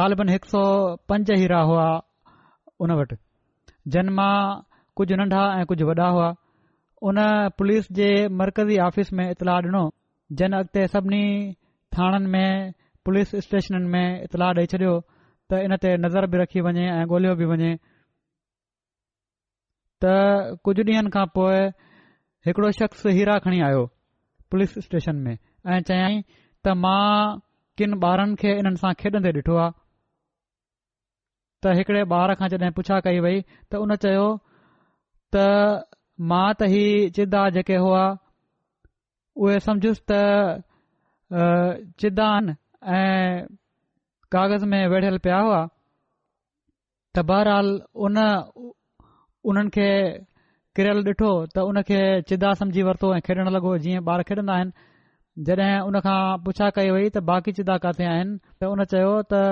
ग़ालबन हिक सौ पंज हीरा हुआ उन वटि जन मां कुझु नन्ढा ऐं कुझु वॾा हुआ उन पुलिस जे मर्कज़ी ऑफिस में इतलाह ॾिनो जन अॻिते सभिनी थाणनि में पुलिस स्टेशननि में इतलाह ॾेई छॾियो त इन ते नज़र बि रखी वञे ऐं ॻोल्हियो बि वञे त कुझु ॾींहनि खां पोइ हिकिड़ो शख्स हीरा खणी आयो पुलिस स्टेशन में ऐं चयाईं त मां किन ॿारनि खे इन्हनि सां खेॾंदे ॾिठो आहे त हिकड़े बार खां जॾहिं पुछा कई वेई त उन चयो त मां त ही चिदा जेके हुआ उहे सम्झुसि त चिदान ऐं कागज़ में वेढ़ियल पिया हुआ त बहरहाल उन उन्हनि खे किरयल ॾिठो त उन खे चिदा सम्झी वरतो ऐं खेॾणु लॻो जीअं ॿार खेॾंदा आहिनि जॾहिं उन खां पुछा कई वई त बाक़ी चिदा किथे आहिनि त उन चयो त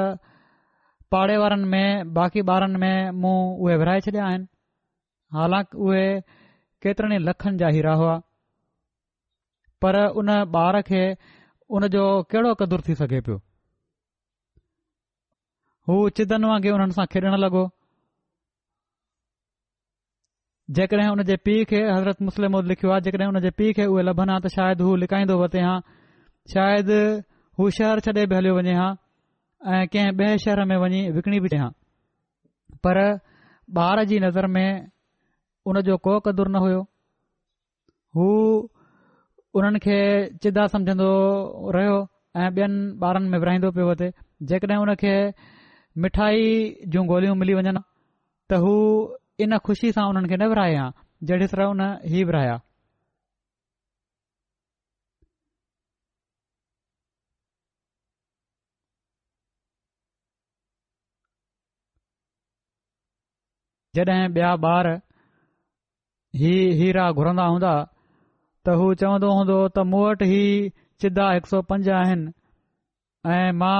पाड़े वारनि में बाक़ी ॿारनि में मुंहुं उहे विरहाए छॾिया आहिनि हालांकि उहे केतिरनि लखनि जा हीरा पर उन ॿार खे उनजो कहिड़ो क़दुरु थी सघे पियो हू चिदनि वांगुरु हुननि सां खेॾणु लॻो जेकॾहिं हुन जे पीउ खे हज़रत मुस्लिम लिखियो आहे जेकॾहिं हुनजे पीउ खे उहे लभनि हा त शायदि हू लिकाईंदो वरिते हा शायदि हू शहर छॾे बि हलियो वञे हा ऐं कंहिं ॿिए शहर में वञी विकिणी बि ॾियां पर ॿार जी नज़र में हुन जो को क़दुरु न हुयो हू हुननि खे चिदा समझंदो रहियो ऐं ॿियनि ॿारनि में विरहाईंदो पियो अचे जेकॾहिं हुन खे मिठाई जूं गोलियूं मिली वञनि त हू इन ख़ुशी सां उन्हनि खे न विरायां जहिड़ी तरह हुन ई विराया जॾहिं ॿिया ॿार ही हीरा घुरंदा हूंदा त हू चवंदो हूंदो त मूं वटि ही चिदा हिकु सौ पंज आहिनि ऐं मां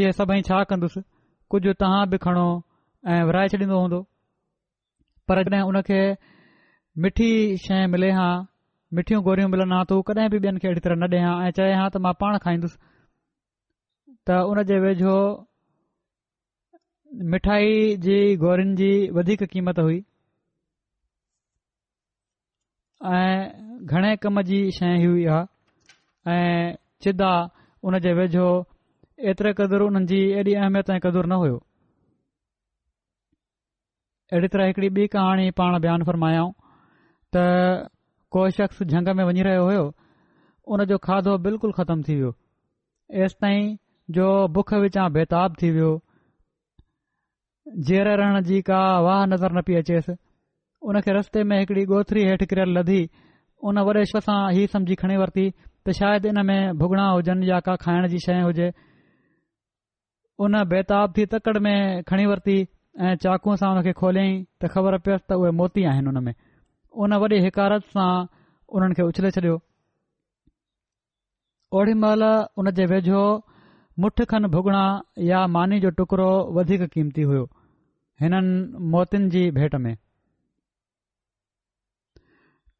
इहे सभई छा कंदुसि कुझु तव्हां बि खणो ऐं विरहाए छॾींदो हूंदो पर जॾहिं उन खे मिठी शइ मिले हा मिठियूं गोरियूं मिलनि हा त कॾहिं बि ॿियनि खे अहिड़ी तरह न ॾिआ हा ऐं चयां हा त मां पाण खाईंदुसि त मिठाई जी गोरिन जी वधीक क़ीमत हुई ऐं घणे कम जी शइ हुई आहे ऐं सिदा उन जे वेझो एतिरे क़दुरु उन्हनि जी एॾी अहमियत ऐं कदुरु न हुयो अहिड़ी तरह हिकिड़ी ॿी कहाणी पाण बयानु फ़रमायाऊं त को शख़्स झंग में वञी रहियो हुयो उनजो खाधो बिल्कुलु ख़तमु थी वियो एसिताईं जो बुख विचां बेताब थी वियो जेर रहण जी का वाह नज़र न पई अचेसि उनखे रस्ते में हिकड़ी गोथरी हेठि किरयलु लधी उन वरेश्व सां ही समुझी खणी वरिती त शायदि इन में भुगि॒ा हुजनि या का खाइण जी शइ हुजे उन बेताब थी तकड़ में खणी वरिती ऐं चाकू सां उन खे खोलियईं त ख़बर पयुसि त उहे मोती आहिनि उन में उन वॾी हिकारत सां उन्हनि खे उछले छॾियो ओडी महिल उन जे वेझो मुठ खनि भुॻिणा या मानी जो टुकड़ो वधीक कीमती हुयो हिननि मौतियुनि जी भेट में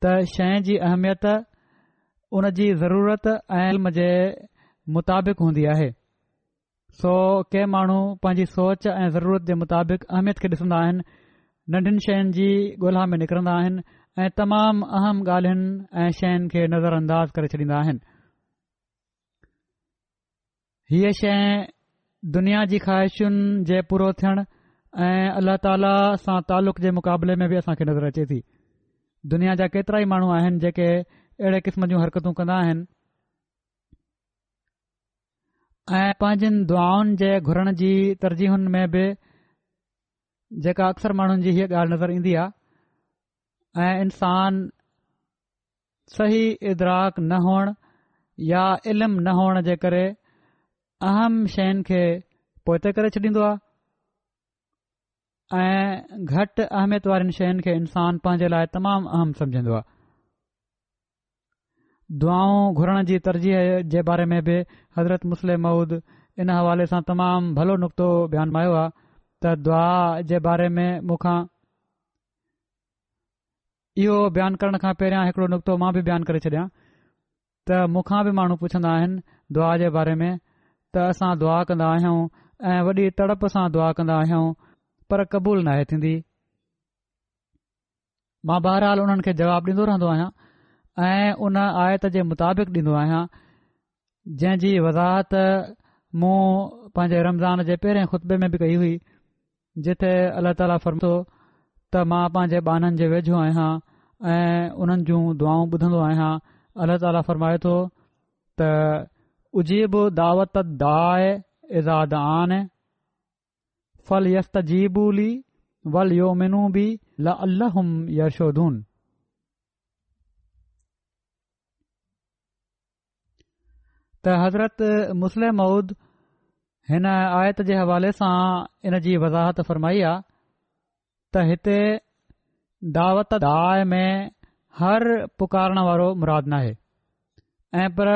त शइ जी अहमियत उन जी ज़रूरत ऐं इल्म जे मुताबिक़ हूंदी आहे सो के माण्हू पंहिंजी सोच ऐं ज़रूरत जे मुताबिक़ अहमियत खे ॾिसंदा आहिनि नंढनि शयुनि जी ॻोल्हा में निकिरंदा आहिनि ऐं तमाम अहम ॻाल्हियुनि ऐं शयुनि खे नज़र करे छॾींदा आहिनि हीअ शइ दुनिया जी ख़्वाहिशुनि जे पूरो ऐं अलाह ताला सां तालुक़ जे मुक़ाबले में बि असां खे नज़र अचे थी दुनिया जा केतिरा ई माण्हू आहिनि जेके अहिड़े क़िस्म जूं हरकतूं कंदा आहिनि ऐं पंहिंजनि दुआउनि जे घुरण जी तरजीहुनि में बि जेका अक्सर माण्हुनि जी हीअ ॻाल्हि नज़र ईंदी आहे ऐं सही इदराक न हुअण या इल्मु न हुअण जे करे अहम शयुनि खे पोइ करे छॾींदो ऐं घटि अहमियत वारनि शयुनि खे इंसान पंहिंजे लाइ तमामु अहम समझंदो आहे दुआऊं घुरण जी तरजीह जे बारे में बि हज़रत मुस्लिम माउद इन हवाले सां तमामु भलो नुक़्तो बयानु मायो आहे त दुआ जे बारे में मूंखां इहो बयानु करण खां पहिरियां हिकिड़ो नुक़्तो मां बि बयानु करे छॾियां त मूंखां बि माण्हू पुछंदा आहिनि दुआ जे बारे में त असां दुआ कंदा आहियूं ऐं वॾी तड़प सां दुआ कंदा आहियूं पर क़बूल न आहे थींदी मां बहरहाल हुननि खे जवाबु ॾींदो रहंदो आहियां ऐं उन आयत जे मुताबिक़ ॾींदो आहियां जंहिंजी वज़ाहत मूं पंहिंजे रमज़ान जे पहिरें खुतबे में बि कई हुई जिथे अल्लाह ताला फ़र्मे थो त मां पंहिंजे बाननि जे वेझो आहियां ऐं उन्हनि जूं दुआऊं ॿुधंदो आहियां अल्लाह ताला फ़र्माए थो त उब दावत इज़ाद आन फल यस्त जीबूली वल यो मिनू ल यशोदून त हज़रत मुस्लिम मऊद हिन आयत जे हवाले सां इन जी वज़ाहत फरमाई आहे त हिते दावत दाय में हर पुकारण वारो मुराद न आहे ऐं पर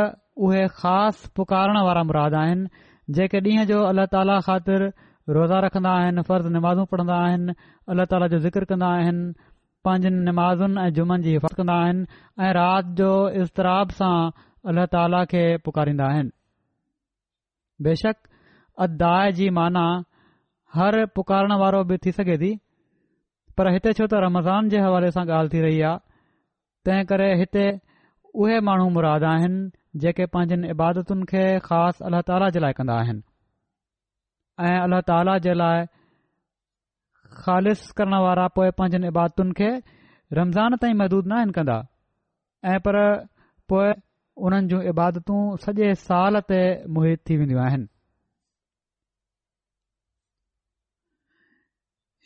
उहे ख़ासि पुकारण वारा मुराद आहिनि जेके ॾींहं जो अल्ला ताला ख़ातिर रोज़ा रखंदा आहिनि फर्ज़ नमाज़ू पढ़ंदा आहिनि अल्ला ताला जो ज़िकर कंदा आहिनि पंहिंजनि नमाज़ुनि ऐं जुमन जी हिफ़ाज़त कंदा आहिनि ऐ राति जो इज़तराब सां अल्ल्हा ताला खे पुकारींदा आहिनि बेशक अ दाइ जी माना हर पुकारण वारो बि थी सघे थी पर हिते छो त रमज़ान जे हवाले सां ॻाल्हि थी रही आहे तंहिं करे हिते उहे माण्हू मुराद आहिनि जेके पंहिंजनि इबादतुनि खे ख़ासि अल्ला ताला जे लाइ कन्दा आहिनि ऐं अलाह ताला जे लाइ खालि करण वारा पोइ पंहिंजनि इबादतुनि खे रमज़ान ताईं महदूद न आहिनि कंदा ऐ पर पोइ उन्हनि जूं इबादतूं सॼे साल ते मुहित थी वेंदियूं आहिनि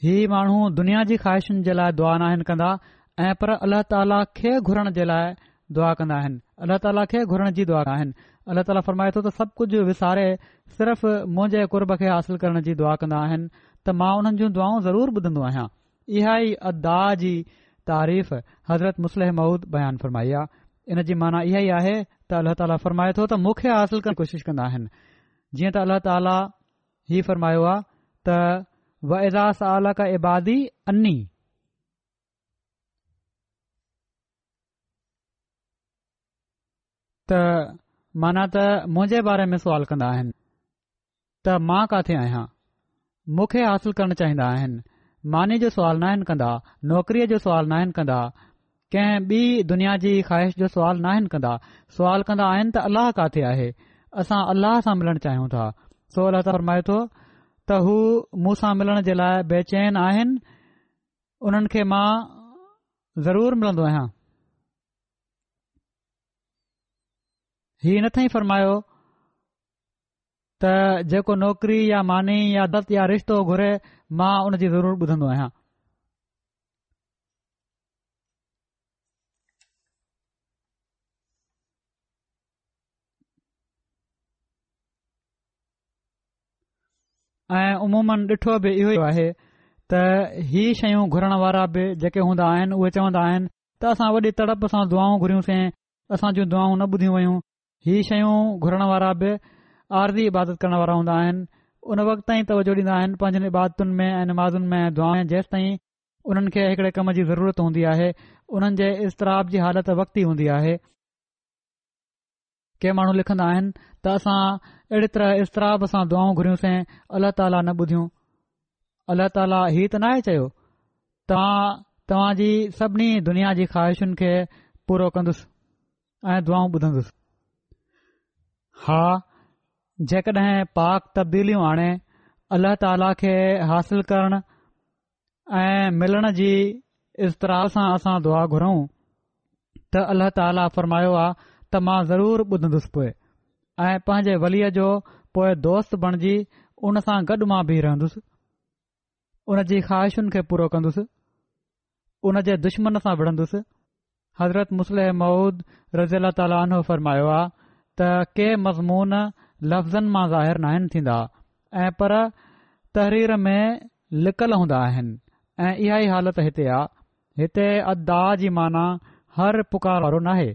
ही माण्हू दुनिया जी ख़्वाहिशुनि जे लाइ दुआ न आहिनि कंदा ऐं पर अलाह ताला खे घुरण जे लाइ दुआ कंदा अलाह ताला खे घुरण जी दुआ कनि अलाह ताला फ़रमाए थो त सभु कुझु विसारे सिर्फ़ मुंहिंजे कुर्ब खे हासिल करण जी दुआ कंदा आहिनि त मां उन्हनि जूं दुआऊं ज़रूरु ॿुधंदो आहियां इहा ई अदा जी तारीफ़ हज़रत मुसलिह महुूद बयानु फ़रमाई आहे इन जी माना इहा ई आहे त अलाह ताला फरमाए थो त मूंखे हासिल करण कोशिश कंदा आहिनि जीअं त अलाह ताला ही फ़रमायो आहे त व ऐज़ा का इबादी अनी त माना त मुंहिंजे बारे में सवाल कंदा आहिनि त मां काथे आहियां मुखे हासिल करणु चाहींदा आहिनि मानी जो सवाल न आहिनि कंदा नौकरीअ जो सवाल न आहिनि कंदा कंहिं बि दुनिया जी ख़्वाहिश जो सवाल न आहिनि कंदा सवाल कंदा आहिनि त अल्लाह काथे आहे असां अल्लाह सां मिलणु चाहियूं था सो अलाह फरमाए थो त हू मूसां मिलण जे लाइ बेचैन आहिनि उन्हनि खे मां ज़रूरु आहियां हीउ नथी फरमायो त जेको नौकरी या मानी या दत या रिश्तो घुरे मां उनजी ज़रूरु ॿुधंदो आहियां ऐं उमूम ॾिठो बि इहो आहे त हीउ शयूं घुरण वारा बि जेके हूंदा आहिनि उहे चवंदा आहिनि त असां वॾी तड़प सां दुआऊं घुरियूंसीं दुआऊं न ॿुधी वयूं हीउ शयूं घुरण वारा बि आरज़ी इबादत करण वारा हूंदा आहिनि उन वक़्त ताईं तवजो ॾींदा आहिनि पंहिंजनि इबादतुनि में ऐं नमाज़न में दुआ जेसि ताईं उन्हनि खे हिकड़े कम जी ज़रूरत हूंदी आहे उन्हनि जे इज़तराब जी हालत वक़्त ई हूंदी आहे के माण्हू लिखंदा आहिनि त असां अहिड़ी तरह इज़तराब सां दुआऊं घुरियूंसीं अलाह ताला न ॿुधियूं अलाह ताला ही त नाहे चयो तव्हां तव्हांजी सभिनी दुनिया जी ख़्वाहिशुनि खे पूरो कंदुसि ऐं दुआऊं ॿुधंदुसि हा जेकडहिं पाक तबदीलियूं आणे अलाह ताला खे हासिल करण ऐं मिलण जी इज़तिर सां असां दुआ घुरऊं त अल्ला ताला फ़रमायो आहे त मां ज़रूरु ॿुधंदुसि पोए ऐं पंहिंजे वलीअ जो पोए दोस्त बणजी हुन सां गॾु मां बीह रहंदुसि हुन जी ख़्वाहिशुनि खे पूरो कन्दुसि हुन जे दुश्मन सां विढ़न्दुसि हज़रत मुसल महुूद रज़ी अला तालो फरमायो आहे त के मज़मून लफ़्ज़नि मां ज़ाहिर न थींदा ऐं पर तहरीर में लिकल हूंदा आहिनि ऐं इहा ई हालति हिते आहे हिते अदा जी माना हर पुकार वारो नाहे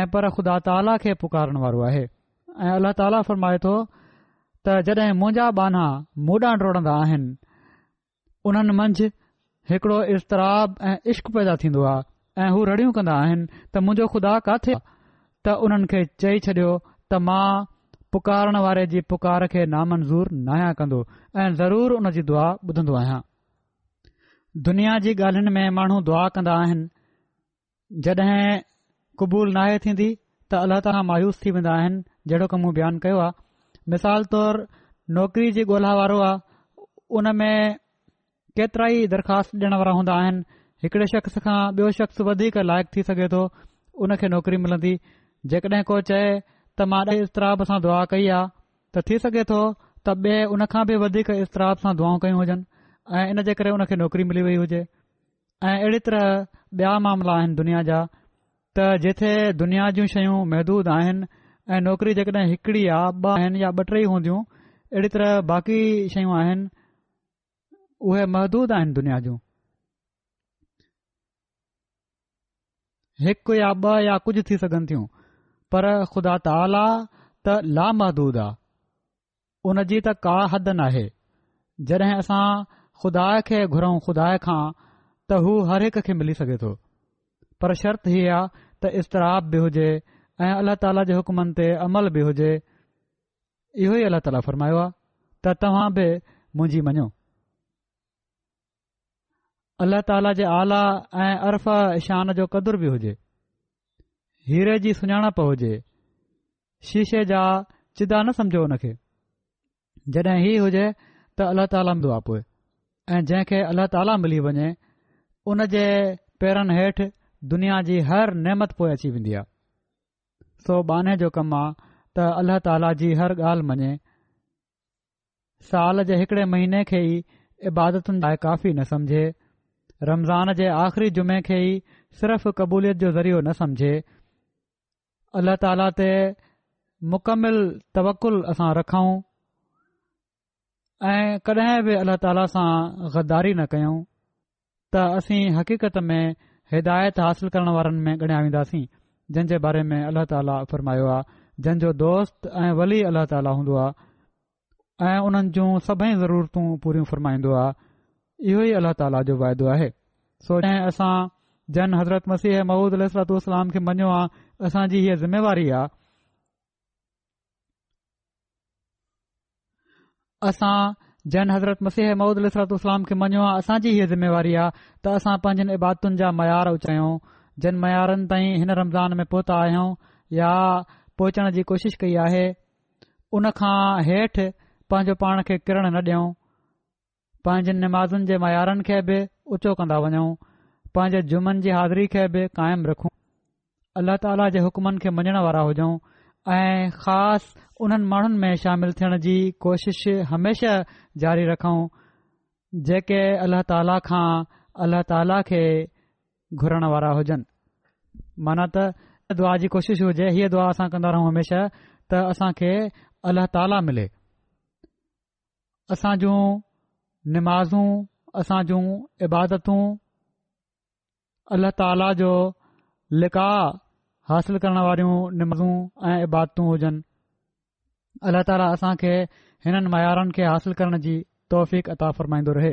ऐं पर ख़ुदा ताला खे पुकारण वारो आहे ऐं अलाह ताला फरमाए थो त बाना मुॾां डोड़ंदा आहिनि उन्हनि मंझि हिकिड़ो इज़तराब ऐं इश्क पैदा थीन्न्दो आहे ऐं हू रड़ियूं खुदा काथे त उन खे चई छॾियो त मां पुकारण वारे जी पुकार खे नामंज़ूर न आहियां कंदो ऐं ज़रूरु उन जी दुआ ॿुधंदो आहियां दुनिया जी ॻाल्हियुनि में माण्हू दुआ कन्दा्दा आहिनि जड॒हिं क़बूल नाहे थींदी त अलाह ताला मायूस थी वेंदा आहिनि जहिड़ो कमु बयानु कयो आहे मिसाल तौर नौकरी जी ॻोल्हा वारो आहे में केतिरा ई दरख़्वास्त डि॒यण वारा हूंदा आहिनि हिकड़े शख़्स खां ॿियो शख़्स वधीक लाइक़ु थी सघे थो उन खे नौकिरी जेकॾहिं को चए त मां ॾही इस्तराब सां दुआ कई आहे त थी सघे थो त ॿिए उनखां बि वधीक इस्तराब सां दुआऊं कयूं हुजनि ऐं इन जे करे मिली वई हुजे ऐं अहिड़ी तरह ॿिया मामला आहिनि दुनिया जा त जिथे दुनिया जूं शयूं महदूद आहिनि ऐं नौकरी जेकॾहिं हिकिड़ी आहे ॿ आहिनि या ॿ टे हूंदियूं अहिड़ी तरह बाक़ी शयूं आहिनि उहे महदूद आहिनि दुनिया जूं हिकु या ॿ या कुझु थी सघनि थियूं पर ख़ुदा त त लामहदूद आहे उन जी त का हद नाहे जॾहिं असां ख़ुदा खे घुरऊं ख़ुदा खां त हू हर हिकु खे मिली सघे थो पर शर्त हीअ आहे त इज़राब बि हुजे ऐं अल्ला ताला जे हुकमनि ते अमल बि हुजे इहो ई अल्लाह ताला फ़रमायो आहे त तव्हां बि मुंझी मञो अला ताला जे आला ऐं अर्फ़ शान जो कदुरु बि हुजे हीरे जी सुञाणप हुजे शीशे जा चिदा न समझो हुन खे जड॒हिं हीउ हुजे त अल्ला ताला हमंदो आहे पोइ ऐं जंहिं खे अलाह ताला मिली वञे उन जे पेरनि हेठि दुनिया जी हर नेमत पोइ अची वेंदी आहे सो बाने जो कम आहे त अल्लह ताला जी हर ॻाल्हि मञे साल जे हिकड़े महीने खे ई इबादतुनि लाइ काफ़ी न सम्झे रमज़ान जे आख़िरी जुमे खे ई सिर्फ़ क़बूलियत जो ज़रियो न अला ताला ते मुकमिल तवकलु असां رکھاؤ ऐं कॾहिं बि اللہ ताला सां ग़द्दारी न कयूं त असीं हक़ीक़त में हिदायत हासिल करण वारनि में ॻणिया वेंदासीं जंहिं जे बारे में अल्ला ताला फ़र्मायो आहे जंहिंजो दोस्त ऐं वली ولی ताला हूंदो आहे ऐं उन्हनि जूं सभई ज़रूरतूं पूरियूं फ़र्माईंदो आहे इहो ई ताला जो वाइदो आहे सो असां जन हज़रत मसीह मूदरतलाम खे मञियो आहे असांजी हीअ ज़िम्मेवारी आहे असां जन हज़रत मसीह मूदरतलाम खे मञियो आहे असांजी हीअ ज़िम्मेवारी आहे त असां पांजनि इबादुनि जा मयार ऊचाऊं जिन मयारनि ताईं हिन रमज़ान में पहुता आहियूं या पहुचण जी कोशिश कई आहे उनखां हेठि पंहिंजो पाण खे किरण न ॾेऊं पांजनि नमाज़न जे मयारनि खे बि ऊचो कंदा पंहिंजे جمن जी हाज़िरी खे बि क़ाइमु रखूं अल्लाह ताला जे हुकमनि खे मञण वारा हुजऊं ऐं ख़ासि उन्हनि माण्हुनि में شامل थियण जी कोशिश हमेशा जारी रखूं जेके अलाह ताला खां अलाह ताला खे घुरण वारा हुजनि माना त दुआ जी कोशिशि हुजे हीअ दुआ असां कंदा रहूं हमेशा त असां खे अलाह ताला मिले असां जूं नमाज़ूं असां जूं इबादतूं अलाह ताला जो लिका हासिल करण वारियूं निमज़ू ऐं इबादतूं हुजनि अल्ला ताला असांखे हिननि मयारनि खे हासिल करण जी तौफ़ عطا फरमाईंदो रहे